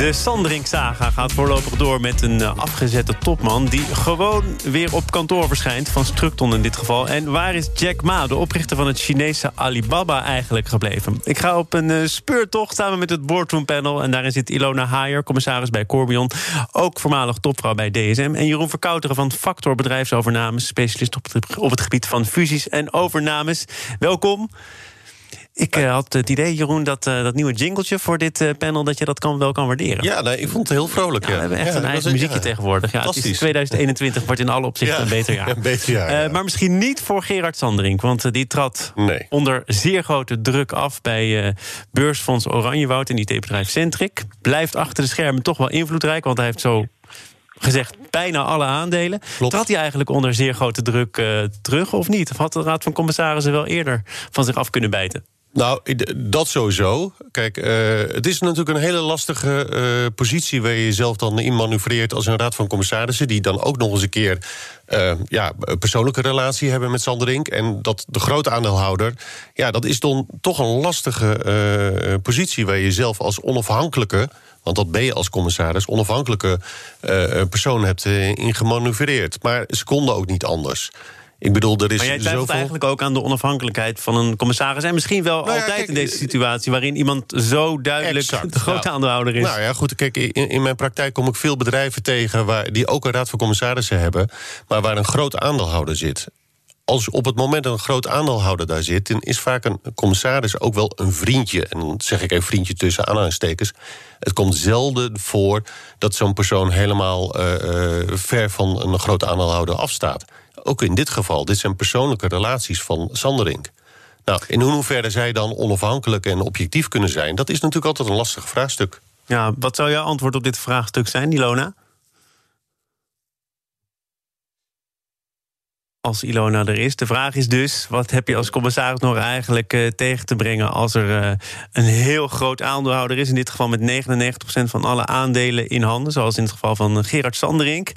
De Sanderink-saga gaat voorlopig door met een eh, afgezette topman... die gewoon weer op kantoor verschijnt, van Structon in dit geval. En waar is Jack Ma, de oprichter van het Chinese Alibaba, eigenlijk gebleven? Ik ga op een uh, speurtocht samen met het Boardroom Panel... en daarin zit Ilona Haier, commissaris bij Corbion... ook voormalig topvrouw bij DSM... en Jeroen Verkouteren van Factor Bedrijfsovernames... specialist op het gebied van fusies en overnames. Welkom. Ik uh, had het idee, Jeroen, dat uh, dat nieuwe jingletje voor dit uh, panel... dat je dat kan, wel kan waarderen. Ja, nee, ik vond het heel vrolijk. Ja, ja. We hebben echt ja, een eigen muziekje tegenwoordig. Ja, het is 2021 wordt in alle opzichten een beter jaar. Een beter jaar maar misschien niet voor Gerard Sanderink. Want die trad nee. onder zeer grote druk af... bij beursfonds Oranjewoud en IT-bedrijf Centric. Blijft achter de schermen toch wel invloedrijk... want hij heeft zo gezegd bijna alle aandelen. Klopt. Trad hij eigenlijk onder zeer grote druk uh, terug of niet? Of had de Raad van Commissarissen wel eerder van zich af kunnen bijten? Nou, dat sowieso. Kijk, uh, het is natuurlijk een hele lastige uh, positie... waar je jezelf dan in manoeuvreert als een raad van commissarissen... die dan ook nog eens een keer uh, ja, een persoonlijke relatie hebben met Sanderink... en dat de grote aandeelhouder... ja, dat is dan toch een lastige positie... waar je jezelf als onafhankelijke... want dat ben je als commissaris... onafhankelijke persoon hebt in gemanoeuvreerd. Maar ze konden ook niet anders... Ik bedoel, er is maar jij twijfelt zoveel... eigenlijk ook aan de onafhankelijkheid van een commissaris. En misschien wel nou ja, altijd kijk, in deze situatie... waarin iemand zo duidelijk exact, de grote nou, aandeelhouder is. Nou ja, goed, kijk, in, in, mijn praktijk kom ik veel bedrijven tegen... Waar, die ook een raad van commissarissen hebben... maar waar een groot aandeelhouder zit. Als op het moment dat een groot aandeelhouder daar zit... dan is vaak een commissaris ook wel een vriendje. En dan zeg ik even vriendje tussen aanhalingstekens. Het komt zelden voor dat zo'n persoon helemaal uh, uh, ver van een groot aandeelhouder afstaat. Ook in dit geval, dit zijn persoonlijke relaties van Sanderink. Nou, in hoeverre zij dan onafhankelijk en objectief kunnen zijn... dat is natuurlijk altijd een lastig vraagstuk. Ja, wat zou jouw antwoord op dit vraagstuk zijn, Ilona? Als Ilona er is. De vraag is dus: wat heb je als commissaris nog eigenlijk uh, tegen te brengen als er uh, een heel groot aandeelhouder is? In dit geval met 99% van alle aandelen in handen, zoals in het geval van Gerard Sanderink.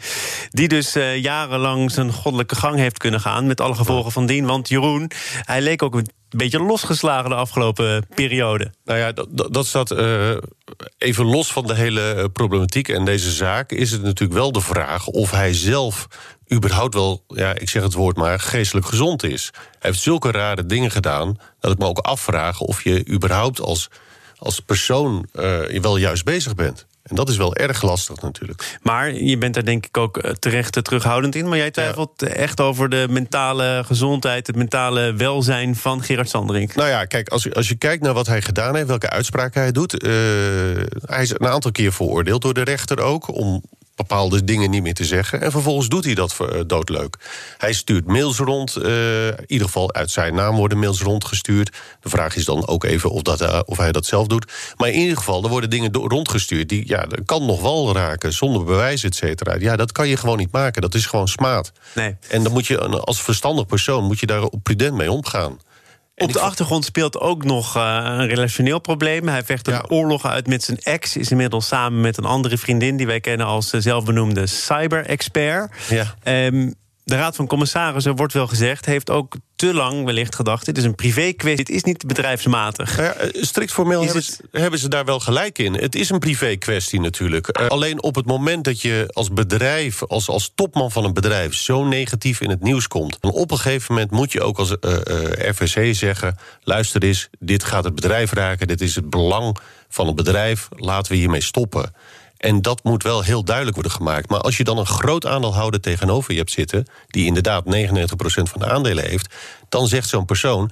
Die dus jarenlang zijn goddelijke gang heeft kunnen gaan, met alle gevolgen van dien. Want Jeroen, hij leek ook een beetje losgeslagen de afgelopen periode. Nou ja, dat, staat uh, even los van de hele problematiek en deze zaak... is het natuurlijk wel de vraag of hij zelf überhaupt wel... ja, ik zeg het woord maar, geestelijk gezond is. Hij heeft zulke rare dingen gedaan... dat ik me ook afvraag of je überhaupt als, als persoon uh, wel juist bezig bent. En dat is wel erg lastig natuurlijk. Maar je bent daar denk ik ook terecht terughoudend in. Maar jij twijfelt ja. echt over de mentale gezondheid... het mentale welzijn van Gerard Sanderink. Nou ja, kijk, als, als je kijkt naar wat hij gedaan heeft... welke uitspraken hij doet... Uh, hij is een aantal keer veroordeeld door de rechter ook... om bepaalde dingen niet meer te zeggen. En vervolgens doet hij dat uh, doodleuk. Hij stuurt mails rond. Uh, in ieder geval uit zijn naam worden mails rondgestuurd. De vraag is dan ook even of, dat, uh, of hij dat zelf doet. Maar in ieder geval, er worden dingen rondgestuurd... die ja, dat kan nog wel raken, zonder bewijs, et cetera. Ja, dat kan je gewoon niet maken. Dat is gewoon smaad. Nee. En dan moet je als verstandig persoon... moet je daar prudent mee omgaan. En Op de achtergrond speelt ook nog uh, een relationeel probleem. Hij vecht een ja. oorlog uit met zijn ex. Is inmiddels samen met een andere vriendin... die wij kennen als uh, zelfbenoemde cyber-expert. Ja. Um, de Raad van Commissarissen, wordt wel gezegd... heeft ook te lang wellicht gedacht... dit is een privé-kwestie, dit is niet bedrijfsmatig. Nou ja, strikt formeel hebben, het... ze, hebben, ze, daar wel gelijk in. Het is een privé-kwestie natuurlijk. Uh, alleen op het moment dat je als bedrijf... Als, als topman van een bedrijf zo negatief in het nieuws komt... dan op een gegeven moment moet je ook als uh, uh, RVC zeggen... luister eens, dit gaat het bedrijf raken... dit is het belang van het bedrijf, laten we hiermee stoppen... En dat moet wel heel duidelijk worden gemaakt. Maar als je dan een groot aandeelhouder tegenover je hebt zitten... die inderdaad 99% van de aandelen heeft... dan zegt zo'n persoon,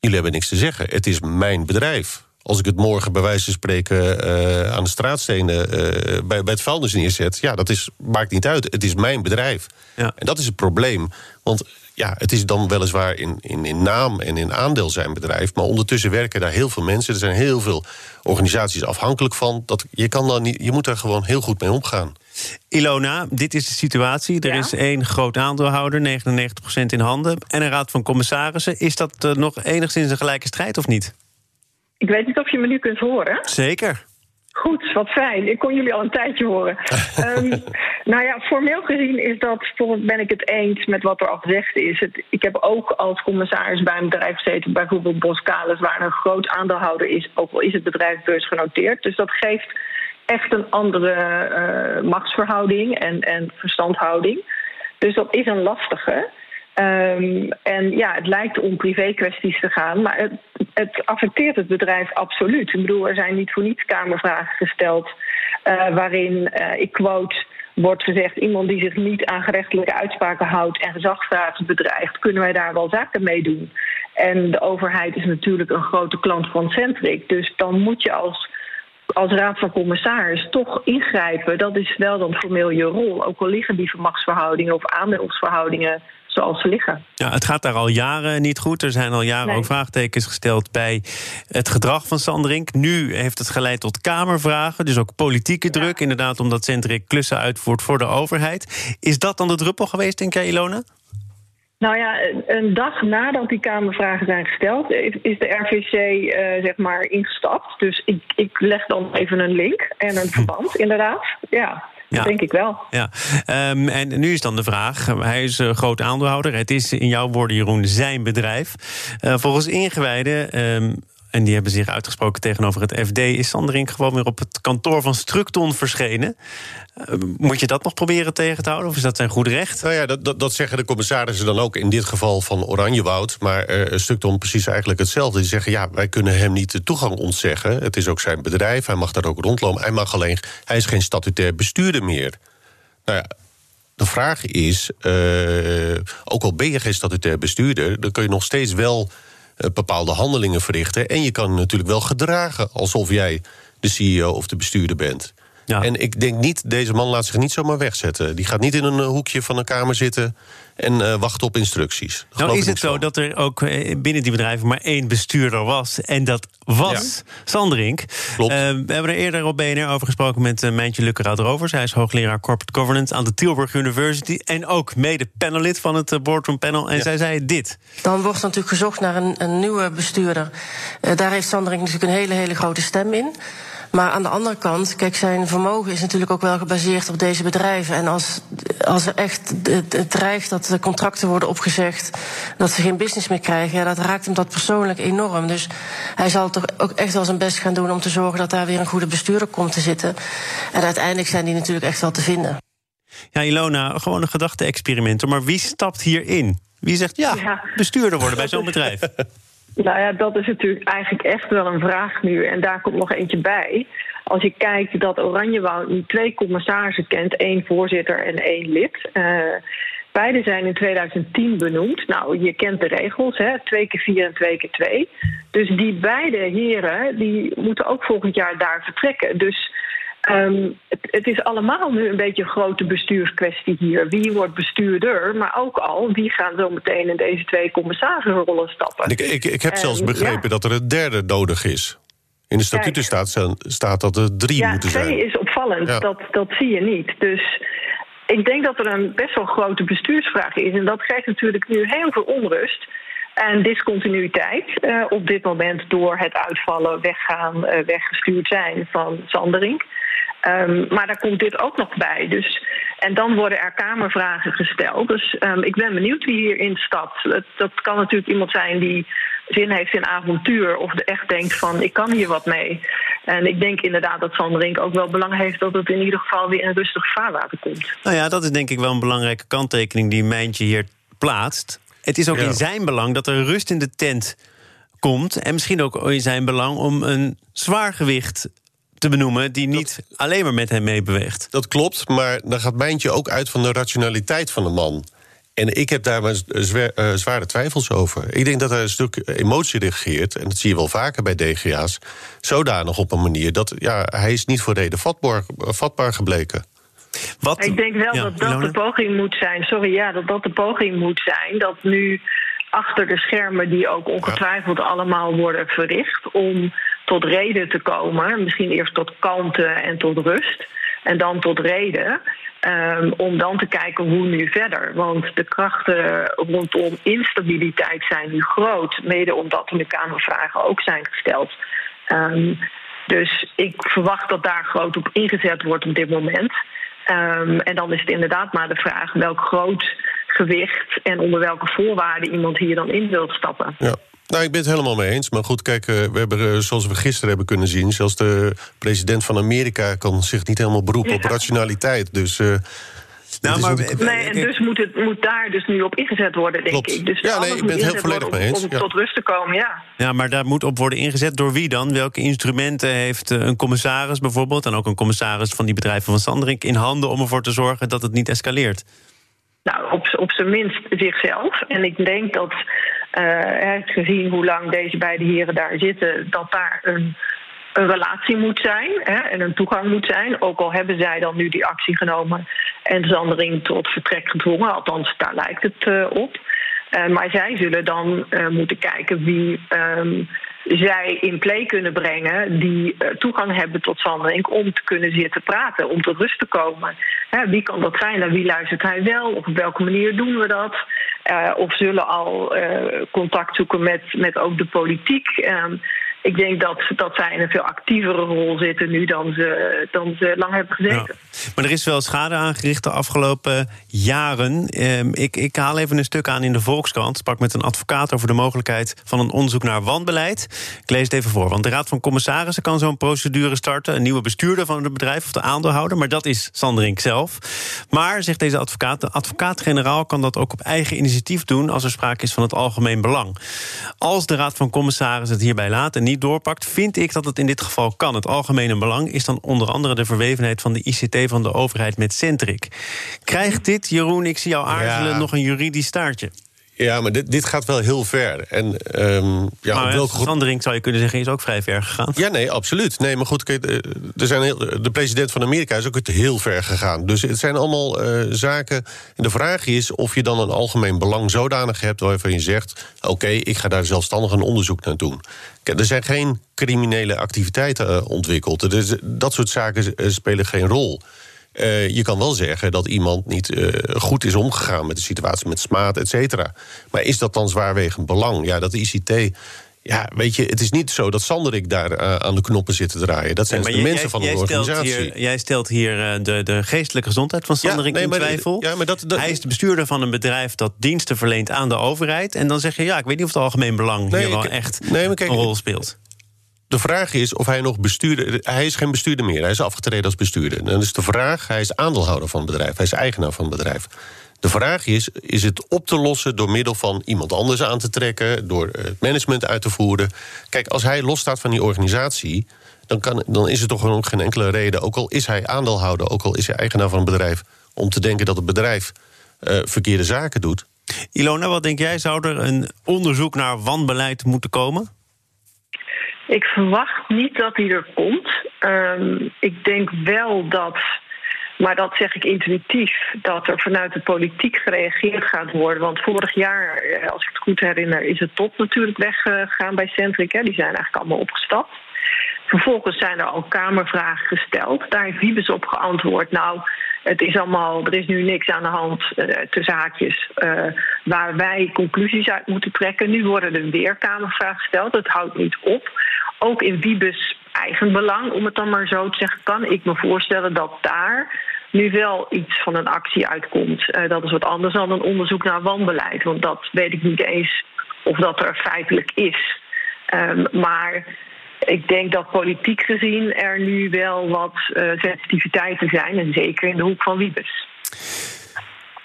jullie hebben niks te zeggen. Het is mijn bedrijf. Als ik het morgen bij wijze van spreken uh, aan de straatstenen... Uh, bij, bij het vuilnis neerzet, ja, dat is, maakt niet uit. Het is mijn bedrijf. Ja. En dat is het probleem. Want ja, het is dan weliswaar in, in, in naam en in aandeel zijn bedrijf... maar ondertussen werken daar heel veel mensen. Er zijn heel veel organisaties afhankelijk van. Dat, je, kan dan niet, je moet daar gewoon heel goed mee omgaan. Ilona, dit is de situatie. Er Ja. is één groot aandeelhouder, 99% in handen... en een raad van commissarissen. Is dat uh, nog enigszins een gelijke strijd of niet? Ik weet niet of je me nu kunt horen. Zeker. Goed, wat fijn. Ik kon jullie al een tijdje horen. um, nou ja, formeel gezien is dat, ben ik het eens met wat er al gezegd is. Het, ik heb ook als commissaris bij een bedrijf gezeten, bijvoorbeeld Boskalis, waar een groot aandeelhouder is, ook al is het bedrijf beursgenoteerd. Dus dat geeft echt een andere uh, machtsverhouding en, en verstandhouding. Dus dat is een lastige. Um, en ja, het lijkt om privé-kwesties te gaan, maar het, het, affecteert het bedrijf absoluut. Ik bedoel, er zijn niet voor niets Kamervragen gesteld uh, waarin, uh, ik quote, wordt gezegd: iemand die zich niet aan gerechtelijke uitspraken houdt en gezagsdragers bedreigt, kunnen wij daar wel zaken mee doen? En de overheid is natuurlijk een grote klant van Centric, dus dan moet je als als raad van commissaris toch ingrijpen. Dat is wel dan formeel je rol. Ook al liggen die machtsverhoudingen of aandelsverhoudingen zoals ze liggen. Ja, het gaat daar al jaren niet goed. Er zijn al jaren ook vraagtekens gesteld bij het gedrag van Sanderink. Nu heeft het geleid tot Kamervragen, dus ook politieke druk. Inderdaad, omdat Centric klussen uitvoert voor de overheid. Is dat dan de druppel geweest, denk jij, Ilona? Nou ja, een dag nadat die Kamervragen zijn gesteld, is de RVC uh, eh, zeg maar ingestapt. Dus ik, ik leg dan even een link en een verband, inderdaad. Ja. Dat denk ik wel. Ja. Um, en nu is dan de vraag: hij is uh, groot aandeelhouder. Het is in jouw woorden, Jeroen, zijn bedrijf. Uh, volgens ingewijden. Um, en die hebben zich uitgesproken tegenover het FD. Is Sanderink gewoon weer op het kantoor van Structon verschenen? Uh, moet je dat nog proberen tegen te houden? Of is dat zijn goed recht? Nou ja, dat, dat, dat zeggen de commissarissen dan ook in dit geval van Oranjewoud. Maar uh, Structon precies eigenlijk hetzelfde. Die zeggen, ja, wij kunnen hem niet de toegang ontzeggen. Het is ook zijn bedrijf, hij mag daar ook rondlopen. Hij, mag alleen, hij is geen statutair bestuurder meer. Nou ja, de vraag is, uh, ook al ben je geen statutair bestuurder... dan kun je nog steeds wel bepaalde handelingen verrichten. En je kan natuurlijk wel gedragen alsof jij de CEO of de bestuurder bent. Ja. En ik denk niet, deze man laat zich niet zomaar wegzetten. Die gaat niet in een eh, hoekje van een kamer zitten en uh, wacht op instructies. nou is het zo dat er ook binnen die bedrijven maar één bestuurder was. En dat was ja. Sanderink. Klopt. Uh, we hebben er eerder op BNR over gesproken met uh, Mijntje Lukkeraad Rovers. Hij is hoogleraar Corporate Governance aan de Tilburg University. En ook mede panelid van het Boardroom Panel. En ja. zij zei dit. Dan wordt natuurlijk gezocht naar een, een nieuwe bestuurder. daar heeft Sanderink natuurlijk een hele, hele grote stem in. Maar aan de andere kant, kijk, zijn vermogen is natuurlijk ook wel gebaseerd op deze bedrijven. En als, als er echt het dreigt dat de contracten worden opgezegd, dat ze geen business meer krijgen, ja, dat raakt hem dat persoonlijk enorm. Dus hij zal toch ook echt wel zijn best gaan doen om te zorgen dat daar weer een goede bestuurder komt te zitten. En uiteindelijk zijn die natuurlijk echt wel te vinden. Ja, Ilona, gewoon een gedachte-experiment. Maar wie stapt hierin? Wie zegt ja, ja. bestuurder worden bij zo'n bedrijf? Nou ja, dat is natuurlijk eigenlijk echt wel een vraag nu. En daar komt nog eentje bij. Als je kijkt dat Oranjewoud nu twee commissarissen kent, één voorzitter en één lid. Uh, beide zijn in 2010 benoemd. Nou, je kent de regels, hè? twee keer vier en twee keer twee. Dus die beide heren die moeten ook volgend jaar daar vertrekken. Dus Um, het, het, is allemaal nu een beetje een grote bestuurskwestie hier. Wie wordt bestuurder, maar ook al wie gaan zo meteen in deze twee commissarisenrollen stappen. Ik, ik, ik heb en, zelfs begrepen ja. dat er een derde nodig is. In de statuten staat, staat, dat er drie ja, moeten zijn. Twee is opvallend, ja. dat, dat zie je niet. Dus ik denk dat er een best wel grote bestuursvraag is. En dat geeft natuurlijk nu heel veel onrust en discontinuïteit uh, op dit moment door het uitvallen, weggaan, uh, weggestuurd zijn van Sanderink. Um, maar daar komt dit ook nog bij. Dus, en dan worden er Kamervragen gesteld. Dus um, ik ben benieuwd wie hierin stapt. Dat, dat kan natuurlijk iemand zijn die zin heeft in avontuur of echt denkt van ik kan hier wat mee. En ik denk inderdaad dat Sanderink ook wel belang heeft dat het in ieder geval weer in rustig vaarwater komt. Nou ja, dat is denk ik wel een belangrijke kanttekening die Mijntje hier plaatst. Het is ook ja. in zijn belang dat er rust in de tent komt. En misschien ook in zijn belang om een zwaargewicht te benoemen die niet dat, alleen maar met hem meebeweegt. Dat klopt, maar dan gaat Mijntje ook uit van de rationaliteit van de man. En ik heb daar maar zwaar, uh, zware twijfels over. Ik denk dat er een stuk emotie regeert, en dat zie je wel vaker bij DGA's, zodanig op een manier dat ja, hij is niet voor reden vatbaar, vatbaar gebleken. Wat? Ik denk wel ja, dat dat Ilona? de poging moet zijn. Sorry, ja, dat dat de poging moet zijn. Dat nu achter de schermen, die ook ongetwijfeld ja. allemaal worden verricht, om tot reden te komen. Misschien eerst tot kalmte en tot rust. En dan tot reden. Um, om dan te kijken hoe nu verder. Want de krachten rondom instabiliteit zijn nu groot. Mede omdat er nu Kamervragen ook zijn gesteld. Um, dus ik verwacht dat daar groot op ingezet wordt op dit moment. Um, en dan is het inderdaad maar de vraag welk groot gewicht en onder welke voorwaarden iemand hier dan in wil stappen. Ja. Nou, ik ben het helemaal mee eens. Maar goed, kijk, eh, we hebben, eh, zoals we gisteren hebben kunnen zien... zelfs de president van Amerika kan zich niet helemaal beroepen op rationaliteit. Dus... Uh, nou, maar, nee, en dus moet, het, moet daar dus nu op ingezet worden, denk Klopt. ik. Dus ja, nee, ik ben het heel volledig mee eens. Om, tot rust te komen, ja. Ja, maar daar moet op worden ingezet door wie dan? Welke instrumenten heeft een commissaris bijvoorbeeld... en ook een commissaris van die bedrijven van Sanderink in handen... om ervoor te zorgen dat het niet escaleert? Nou, op, op zijn minst zichzelf. En ik denk dat, uh, gezien hoe lang deze beide heren daar zitten, dat daar een, een relatie moet zijn hè, en een toegang moet zijn. Ook al hebben zij dan nu die actie genomen en Zandering tot vertrek gedwongen, althans daar lijkt het uh, op. Uh, maar zij zullen dan moeten kijken wie. Um, zij in play kunnen brengen die toegang hebben tot Sanderink om te kunnen zitten praten, om tot rust te komen. Hè, wie kan dat zijn? Naar wie luistert hij wel? Op welke manier doen we dat? Uh, of zullen al uh, contact zoeken met, met ook de politiek. Ik denk dat, dat zij in een veel actievere rol zitten nu dan ze, dan ze lang hebben gezeten. Ja. Maar er is wel schade aangericht de afgelopen jaren. Ehm, ik, ik haal even een stuk aan in de Volkskrant. Sprak met een advocaat over de mogelijkheid van een onderzoek naar wanbeleid. Ik lees het even voor. Want de Raad van Commissarissen kan zo'n procedure starten. Een nieuwe bestuurder van het bedrijf of de aandeelhouder. Maar dat is Sanderink zelf. Maar, zegt deze advocaat, de advocaat-generaal kan dat ook op eigen initiatief doen als er sprake is van het algemeen belang. Als de Raad van Commissarissen het hierbij laat en niet doorpakt, vind ik dat het in dit geval kan. Het algemene belang is dan onder andere de verwevenheid van de ICT van de overheid met Centric. Krijgt dit, Jeroen, ik zie jou aarzelen, ja. nog een juridisch staartje? Ja, maar dit, dit gaat wel heel ver. En, um, ja, maar welke verandering zou je kunnen zeggen is ook vrij ver gegaan. Ja, nee, absoluut. Nee, maar goed, kijk, er zijn heel, de president van Amerika is ook heel ver gegaan. Dus het zijn allemaal uh, zaken. En de vraag is of je dan een algemeen belang zodanig hebt... waarvan je zegt, oké, okay, ik ga daar zelfstandig een onderzoek naar doen. Er zijn geen criminele activiteiten uh, ontwikkeld. Dus dat soort zaken spelen geen rol. Uh, je kan wel zeggen dat iemand niet uh, goed is omgegaan met de situatie met smaad, et cetera. Maar is dat dan zwaarwegend belang? Ja, dat de ICT. Ja, weet je, het is niet zo dat Sanderik daar uh, aan de knoppen zit te draaien. Dat zijn de mensen van de jij organisatie. Stelt hier, jij stelt hier de, de geestelijke gezondheid van Sanderik ja, nee, in twijfel. Ja, maar dat, dat, Hij is de bestuurder van een bedrijf dat diensten verleent aan de overheid. En dan zeg je, ja, ik weet niet of het algemeen belang nee, hier wel echt nee, kijk, een rol speelt. De vraag is of hij nog bestuurder... Hij is geen bestuurder meer, hij is afgetreden als bestuurder. Dan is de vraag, hij is aandeelhouder van het bedrijf. Hij is eigenaar van het bedrijf. De vraag is, is het op te lossen door middel van iemand anders aan te trekken... door het management uit te voeren? Kijk, als hij losstaat van die organisatie... Dan, kan, dan is er toch ook geen enkele reden... ook al is hij aandeelhouder, ook al is hij eigenaar van een bedrijf... om te denken dat het bedrijf uh, verkeerde zaken doet. Ilona, wat denk jij? Zou er een onderzoek naar wanbeleid moeten komen? Ik verwacht niet dat die er komt. Um, ik denk wel dat, maar dat zeg ik intuïtief, dat er vanuit de politiek gereageerd gaat worden. Want vorig jaar, als ik het goed herinner, is het top natuurlijk weggegaan bij Centric. Hè. Die zijn eigenlijk allemaal opgestapt. Vervolgens zijn er al Kamervragen gesteld. Daar heeft Wiebes op geantwoord. Nou, het is allemaal, er is nu niks aan de hand uh, tussen haakjes uh, waar wij conclusies uit moeten trekken. Nu worden er weer Kamervragen gesteld. Dat houdt niet op. Ook in Wiebes eigen belang, om het dan maar zo te zeggen, kan ik me voorstellen dat daar nu wel iets van een actie uitkomt. Uh, dat is wat anders dan een onderzoek naar wanbeleid. Want dat weet ik niet eens of dat er feitelijk is. Um, maar ik denk dat politiek gezien er nu wel wat uh, sensitiviteiten zijn. En zeker in de hoek van Wiebes.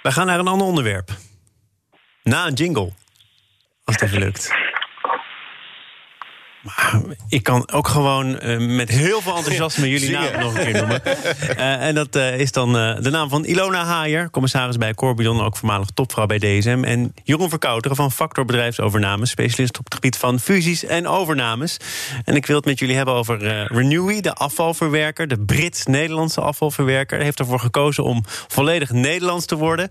We gaan naar een ander onderwerp. Na een jingle. Als het even lukt. Maar ik kan ook gewoon uh, met heel veel enthousiasme jullie naam nog een keer noemen. Uh, en dat uh, is dan de naam van Ilona Haier, commissaris bij Corbion, ook voormalig topvrouw bij DSM. En Jeroen Verkouteren van Factor Bedrijfsovernames, specialist op het gebied van fusies en overnames. En ik wil het met jullie hebben over Renewy, de afvalverwerker, de Brits-Nederlandse afvalverwerker. Hij heeft ervoor gekozen om volledig Nederlands te worden.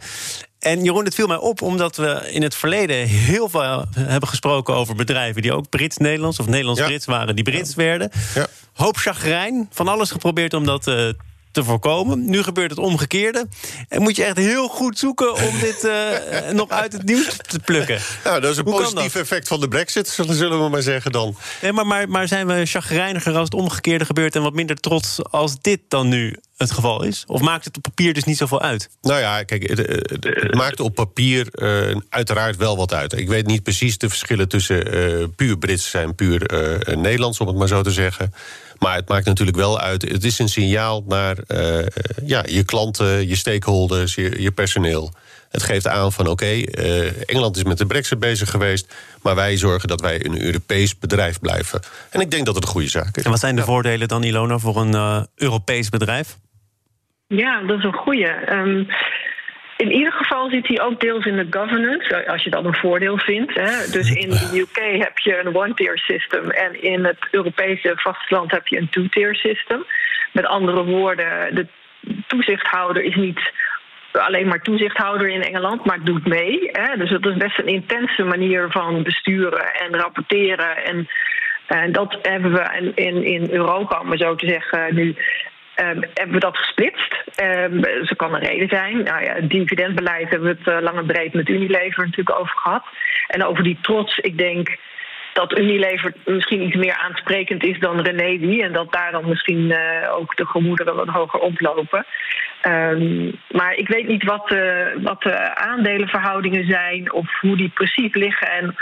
En Jeroen, het viel mij op omdat we in het verleden heel veel hebben gesproken over bedrijven die ook Brits-Nederlands of Nederlands-Brits ja. waren, die Brits ja. werden. Ja. Hoop chagrijn, van alles geprobeerd om dat uh, te voorkomen. Nu gebeurt het omgekeerde. En moet je echt heel goed zoeken om dit uh, nog uit het nieuws te plukken. Nou, dat is een positief effect van de brexit, zullen we maar zeggen dan. Nee, maar, maar, maar zijn we chagrijniger als het omgekeerde gebeurt... en wat minder trots als dit dan nu het geval is? Of maakt het op papier dus niet zoveel uit? Nou ja, kijk, het, het maakt op papier uh, uiteraard wel wat uit. Ik weet niet precies de verschillen tussen uh, puur Brits en puur Nederlands... om het maar zo te zeggen. Maar het maakt natuurlijk wel uit. Het is een signaal naar ja, je klanten, je stakeholders, je, je personeel. Het geeft aan van oké, okay, uh, Engeland is met de brexit bezig geweest... maar wij zorgen dat wij een Europees bedrijf blijven. En ik denk dat het een goede zaak is. En wat zijn de voordelen dan, Ilona, voor een uh, Europees bedrijf? Ja, dat is een goede. Um, in ieder geval zit hij ook deels in de governance, als je dat een voordeel vindt. Hè. Dus in de UK heb je een one-tier system en in het Europese vasteland heb je een two-tier system. Met andere woorden, de toezichthouder is niet alleen maar toezichthouder in Engeland, maar doet mee. Hè. Dus dat is best een intense manier van besturen en rapporteren. En, en dat hebben we in, in Europa, om zo te zeggen, nu Um, hebben we dat gesplitst. Um, ze kan een reden zijn. Nou ja, het dividendbeleid hebben we het uh, lang en breed met Unilever natuurlijk over gehad. En over die trots, ik denk dat Unilever misschien iets meer aansprekend is dan René En dat daar dan misschien uh, ook de gemoederen wat hoger oplopen. Um, maar ik weet niet wat, uh, wat de aandelenverhoudingen zijn of hoe die precies liggen. En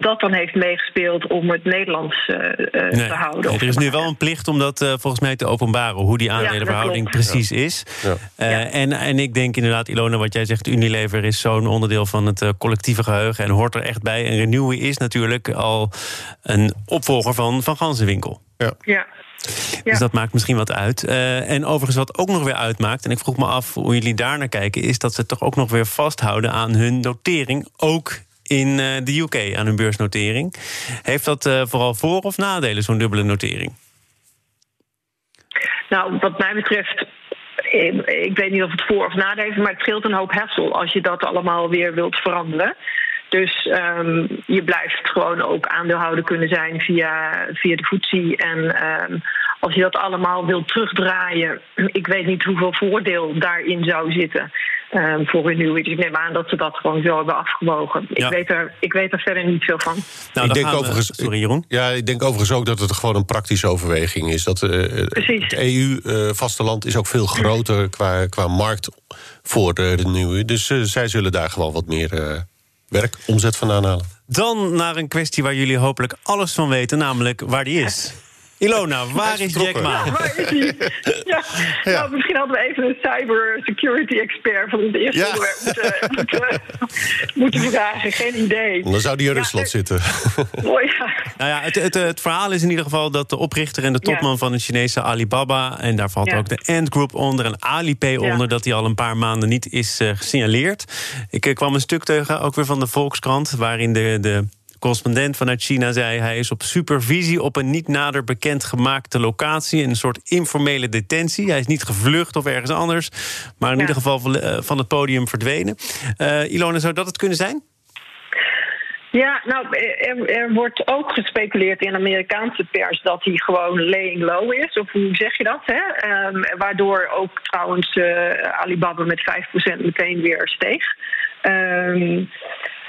dat dan heeft meegespeeld om het Nederlands uh, nee, te houden. er is nu wel een plicht om dat uh, volgens mij te openbaren, hoe die aandelenverhouding ja, precies ja. is. Ja. Uh, en, en ik denk inderdaad, Ilona, wat jij zegt, Unilever is zo'n onderdeel van het collectieve geheugen en hoort er echt bij. En Renewy is natuurlijk al een opvolger van Van Gansenwinkel. Ja. ja. Dus dat maakt misschien wat uit. Uh, en overigens wat ook nog weer uitmaakt... en ik vroeg me af hoe jullie daar naar kijken... is dat ze toch ook nog weer vasthouden aan hun notering... ook in eh, de UK aan hun beursnotering. Heeft dat uh, vooral voor- of nadelen, zo'n dubbele notering? Nou, wat mij betreft ik weet niet of het voor- of nadelen heeft, maar het scheelt een hoop hassel als je dat allemaal weer wilt veranderen. Dus um, je blijft gewoon ook aandeelhouder kunnen zijn via, via de FTSE. En um, als je dat allemaal wilt terugdraaien, ik weet niet hoeveel voordeel daarin zou zitten. Um, voor nieuw. Dus ik neem aan dat ze dat gewoon zo hebben afgewogen. Ja. Ik, weet er, ik weet er verder niet veel van. Nou, ik denk overigens, sorry, Jeroen. Ja, ik denk overigens ook dat het gewoon een praktische overweging is. Dat uh, het EU-vasteland uh, is ook veel groter qua, qua markt voor de, de nieuwe. Dus uh, zij zullen daar gewoon wat meer werk, omzet van aanhalen. Dan naar een kwestie waar jullie hopelijk alles van weten, namelijk waar die is. Ilona, waar is Jack Ma? Ja, waar is hij? Ja. ja. Nou, misschien hadden we even een cybersecurity expert van het eerste ja. onderwerp moeten, moeten, moeten, vragen. Geen idee. Dan zou die in Rusland zitten. Oh, ja. Nou ja, het, het, het, verhaal is in ieder geval dat de oprichter en de topman van het Chinese Alibaba... en daar valt ook de Ant Group onder en Alipay onder... dat die al een paar maanden niet is uh, gesignaleerd. Ik uh, kwam een stuk tegen, ook weer van de Volkskrant... waarin de, de correspondent vanuit China zei... hij is op supervisie op een niet nader bekend gemaakte locatie... in een soort informele detentie. Hij is niet gevlucht of ergens anders... maar in ja. ieder geval van het podium verdwenen. Uh, Ilona, zou dat het kunnen zijn? Ja, nou, er, er, wordt ook gespeculeerd in de Amerikaanse pers dat hij gewoon laying low is. Of hoe zeg je dat? Hè? Um, waardoor ook trouwens uh, Alibaba met 5% meteen weer steeg. Um,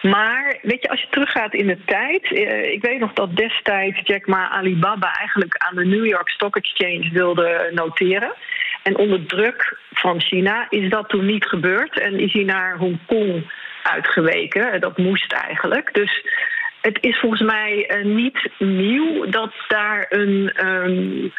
maar weet je, als je teruggaat in de tijd. Eh, ik weet nog dat destijds Jack Ma Alibaba eigenlijk aan de New York Stock Exchange wilde noteren. En onder druk van China is dat toen niet gebeurd. En is hij naar Hongkong uitgeweken. Dat moest eigenlijk. Dus het is volgens mij uh, niet nieuw dat daar een. Um,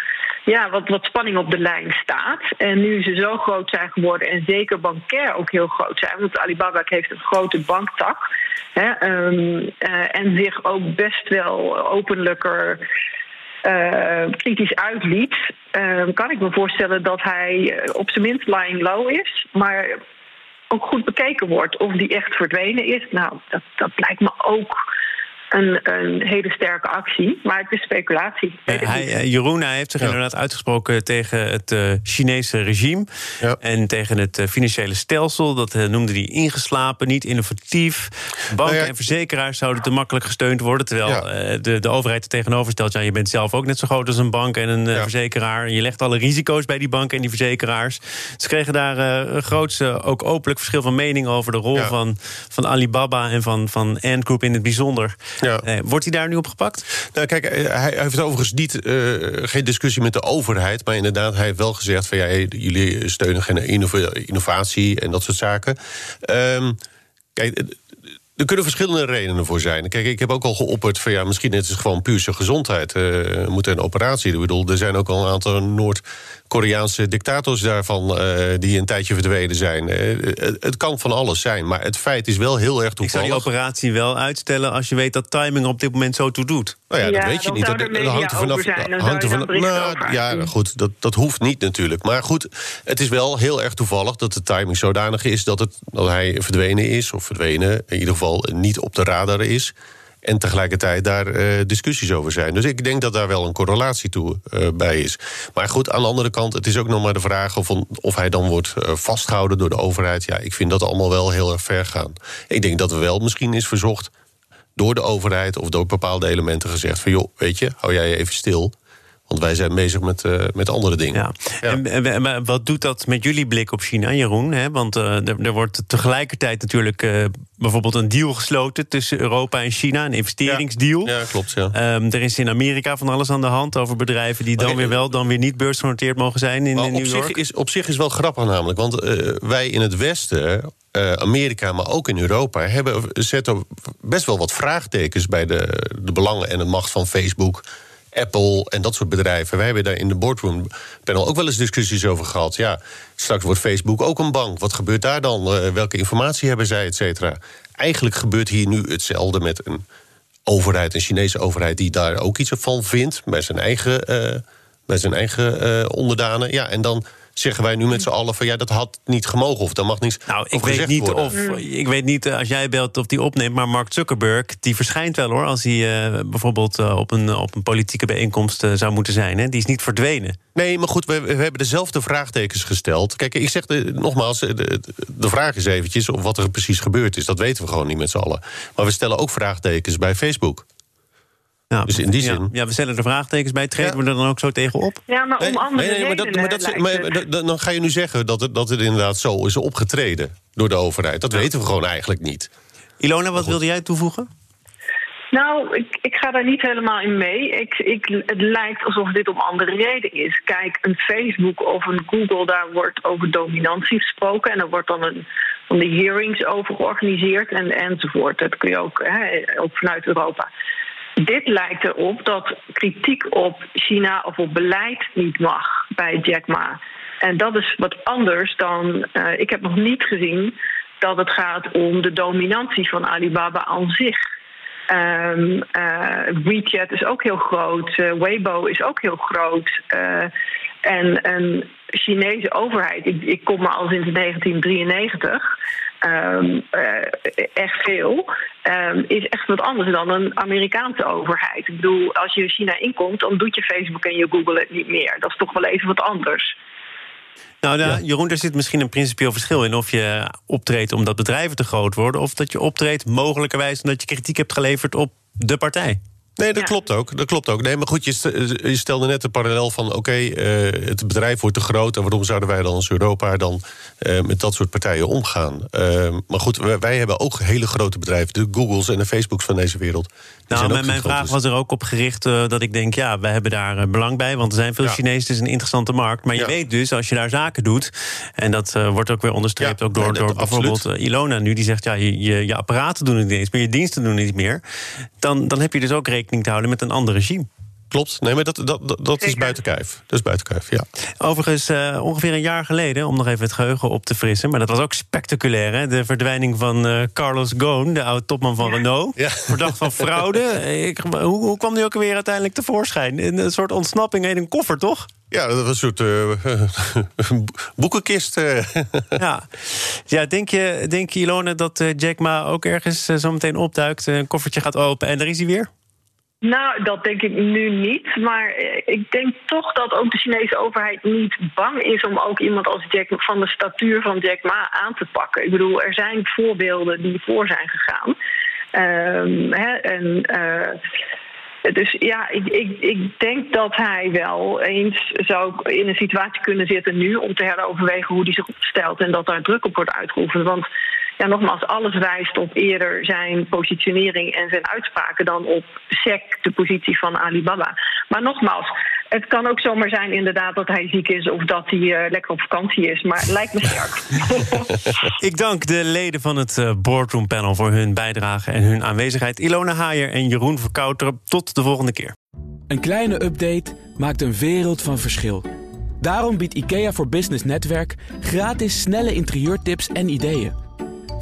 ja, wat, wat spanning op de lijn staat. En nu ze zo groot zijn geworden en zeker bankair ook heel groot zijn, want Alibaba heeft een grote banktak. Hè, um, uh, en zich ook best wel openlijker uh, kritisch uitliet, uh, kan ik me voorstellen dat hij op zijn minst lying low is, maar ook goed bekeken wordt of die echt verdwenen is. Nou, dat, dat lijkt me ook een, een hele sterke actie. Maar het is speculatie. hij, Jeroen hij heeft zich inderdaad uitgesproken tegen het Chinese regime. En tegen het financiële stelsel. Dat noemde hij ingeslapen, niet innovatief. Banken nou en verzekeraars zouden te makkelijk gesteund worden. Terwijl de, de overheid er tegenover stelt... ja, je bent zelf ook net zo groot als een bank en een verzekeraar. En je legt alle risico's bij die banken en die verzekeraars. Ze kregen daar een grootste, ook openlijk verschil van mening over de rol van, van Alibaba en van, van Ant Group in het bijzonder. Ja. Eh, wordt hij daar nu op gepakt? Nou, kijk, hij, hij heeft overigens niet, uh, geen discussie met de overheid. Maar inderdaad, hij heeft wel gezegd: van ja, jullie steunen geen innovatie en dat soort zaken. Um, kijk, er kunnen verschillende redenen voor zijn. Kijk, ik heb ook al geopperd van ja, misschien is het gewoon puur zijn gezondheid. Uh, moet een operatie. Ik bedoel, er zijn ook al een aantal Noord-Koreaanse dictators daarvan uh, die een tijdje verdwenen zijn. Uh, het kan van alles zijn, maar het feit is wel heel erg toevallig. Ik zou die operatie wel uitstellen als je weet dat timing op dit moment zo toe doet. Nou ja, dat weet je niet. Dat, dat hangt er vanaf. Hangt er van, nou, ja, goed, dat, dat hoeft niet natuurlijk. Maar goed, het is wel heel erg toevallig dat de timing zodanig is dat, het, dat hij verdwenen is, of verdwenen in ieder geval niet op de radar is. En tegelijkertijd daar uh, discussies over zijn. Dus ik denk dat daar wel een correlatie toe uh, bij is. Maar goed, aan de andere kant, het is ook nog maar de vraag of, of hij dan wordt uh, vastgehouden door de overheid. Ja, ik vind dat allemaal wel heel erg ver gaan. Ik denk dat er wel misschien is verzocht door de overheid of door bepaalde elementen gezegd: van joh, weet je, hou jij even stil. Want wij zijn bezig met, uh, met andere dingen. Ja. En, en, wat doet dat met jullie blik op China, Jeroen? Want uh, er, er, wordt tegelijkertijd natuurlijk uh, bijvoorbeeld een deal gesloten tussen Europa en China, een investeringsdeal. Ja, ja klopt. Ja. Um, er is in Amerika van alles aan de hand over bedrijven die dan weer wel, dan weer niet beursgenoteerd mogen zijn in, in New York. Zich is, op zich is wel grappig namelijk, want wij in het Westen uh, Amerika, maar ook in Europa, hebben, zetten best wel wat vraagtekens bij de, de belangen en de macht van Facebook. Apple en dat soort bedrijven. Wij hebben daar in de boardroom panel ook wel eens discussies over gehad. Ja, straks wordt Facebook ook een bank. Wat gebeurt daar dan? Uh, welke informatie hebben zij, et cetera? Eigenlijk gebeurt hier nu hetzelfde met een overheid, een Chinese overheid, die daar ook iets van vindt, met zijn eigen, uh, zijn eigen uh, onderdanen. Ja, en dan zeggen wij nu met z'n allen van ja, dat had niet gemogen of dat mag niets. Nou, ik weet niet worden. of ik weet niet als jij belt of die opneemt, maar Mark Zuckerberg die verschijnt wel hoor, als hij uh, bijvoorbeeld uh, op, een, op een politieke bijeenkomst uh, zou moeten zijn. Hè? Die is niet verdwenen. Nee, maar goed, we, we hebben dezelfde vraagtekens gesteld. Kijk, ik zeg de, nogmaals, de, de vraag is eventjes of wat er precies gebeurd is. Dat weten we gewoon niet met z'n allen. Maar we stellen ook vraagtekens bij Facebook. Ja, dus in die zin. Ja, we stellen er vraagtekens bij. Treden we er dan ook zo tegen op? Ja, maar om andere nee, nee, maar, dat, maar, dat, maar dan ga je nu zeggen dat het, dat het inderdaad zo is opgetreden door de overheid. Dat weten we gewoon eigenlijk niet. Ilona, wat wilde jij toevoegen? Nou, ik, ik ga daar niet helemaal in mee. Ik, ik, het lijkt alsof dit om andere reden is. Kijk, een Facebook of een Google, daar wordt over dominantie gesproken. En er wordt dan een, van die hearings over georganiseerd en, enzovoort. Dat kun je ook, hè, ook vanuit Europa. Dit lijkt erop dat kritiek op China of op beleid niet mag bij Jack Ma. En dat is wat anders dan. Uh, ik heb nog niet gezien dat het gaat om de dominantie van Alibaba aan zich. Um, WeChat is ook heel groot, uh, Weibo is ook heel groot. en een Chinese overheid, ik, ik kom maar al sinds 1993. Um, echt veel, um, is echt wat anders dan een Amerikaanse overheid. Ik bedoel, als je China inkomt, dan doet je Facebook en je Google het niet meer. Dat is toch wel even wat anders. Nou, ja. Jeroen, daar zit misschien een principieel verschil in. Of je optreedt omdat bedrijven te groot worden... of dat je optreedt mogelijkerwijs omdat je kritiek hebt geleverd op de partij. Nee, dat klopt ook. Dat klopt ook. Nee, maar goed, je stelde net de parallel van... oké, eh, het bedrijf wordt te groot... en waarom zouden wij dan als Europa dan uh, met dat soort partijen omgaan? Uh, maar goed, wij, hebben ook hele grote bedrijven. De Googles en de Facebooks van deze wereld. Nou, mijn, mijn vraag was er ook op gericht dat ik denk... ja, wij hebben daar belang bij, want er zijn veel ja. Chinezen... het is een interessante markt. Maar je weet dus, als je daar zaken doet... en dat wordt ook weer onderstreept ja, ook door, door bijvoorbeeld Ilona nu... die zegt, ja, je, je, je apparaten doen het niet eens meer... je diensten doen het niet meer... dan, dan heb je dus ook rekening te houden met een ander regime. Klopt. Nee, maar dat, dat, dat, is buiten kijf. Dat is buiten kijf, ja. Overigens, uh, ongeveer een jaar geleden, om nog even het geheugen op te frissen... maar dat was ook spectaculair, hè? De verdwijning van uh, Carlos Ghosn, de oude-topman van Renault. Ja. Verdacht van fraude. Ik, hoe, hoe kwam die ook weer uiteindelijk tevoorschijn? Een soort ontsnapping in een koffer, toch? Ja, dat was een soort uh, boekenkist. ja. ja, denk je, denk je, Ilona, dat Jack Ma ook ergens zo meteen opduikt... een koffertje gaat open en daar is hij weer? Nou, dat denk ik nu niet. Maar eh, ik denk toch dat ook de Chinese overheid niet bang is om ook iemand als Jack van de statuur van Jack Ma aan te pakken. Ik bedoel, er zijn voorbeelden die voor zijn gegaan. Hè, en. Uh, dus ja, ik, ik, ik denk dat hij wel eens zou in een situatie kunnen zitten nu om te heroverwegen hoe hij zich opstelt en dat daar druk op wordt uitgeoefend. Want ja, nogmaals, alles wijst op eerder zijn positionering en zijn uitspraken dan op SEC, de positie van Alibaba. Maar nogmaals, het kan ook zomaar zijn inderdaad dat hij ziek is of dat hij uh, lekker op vakantie is. Maar het lijkt me sterk. Ik dank de leden van het uh, Boardroom Panel voor hun bijdrage en hun aanwezigheid. Ilona Haier en Jeroen Verkouter. Tot de volgende keer. Een kleine update maakt een wereld van verschil. Daarom biedt IKEA voor Business Netwerk gratis snelle interieurtips en ideeën.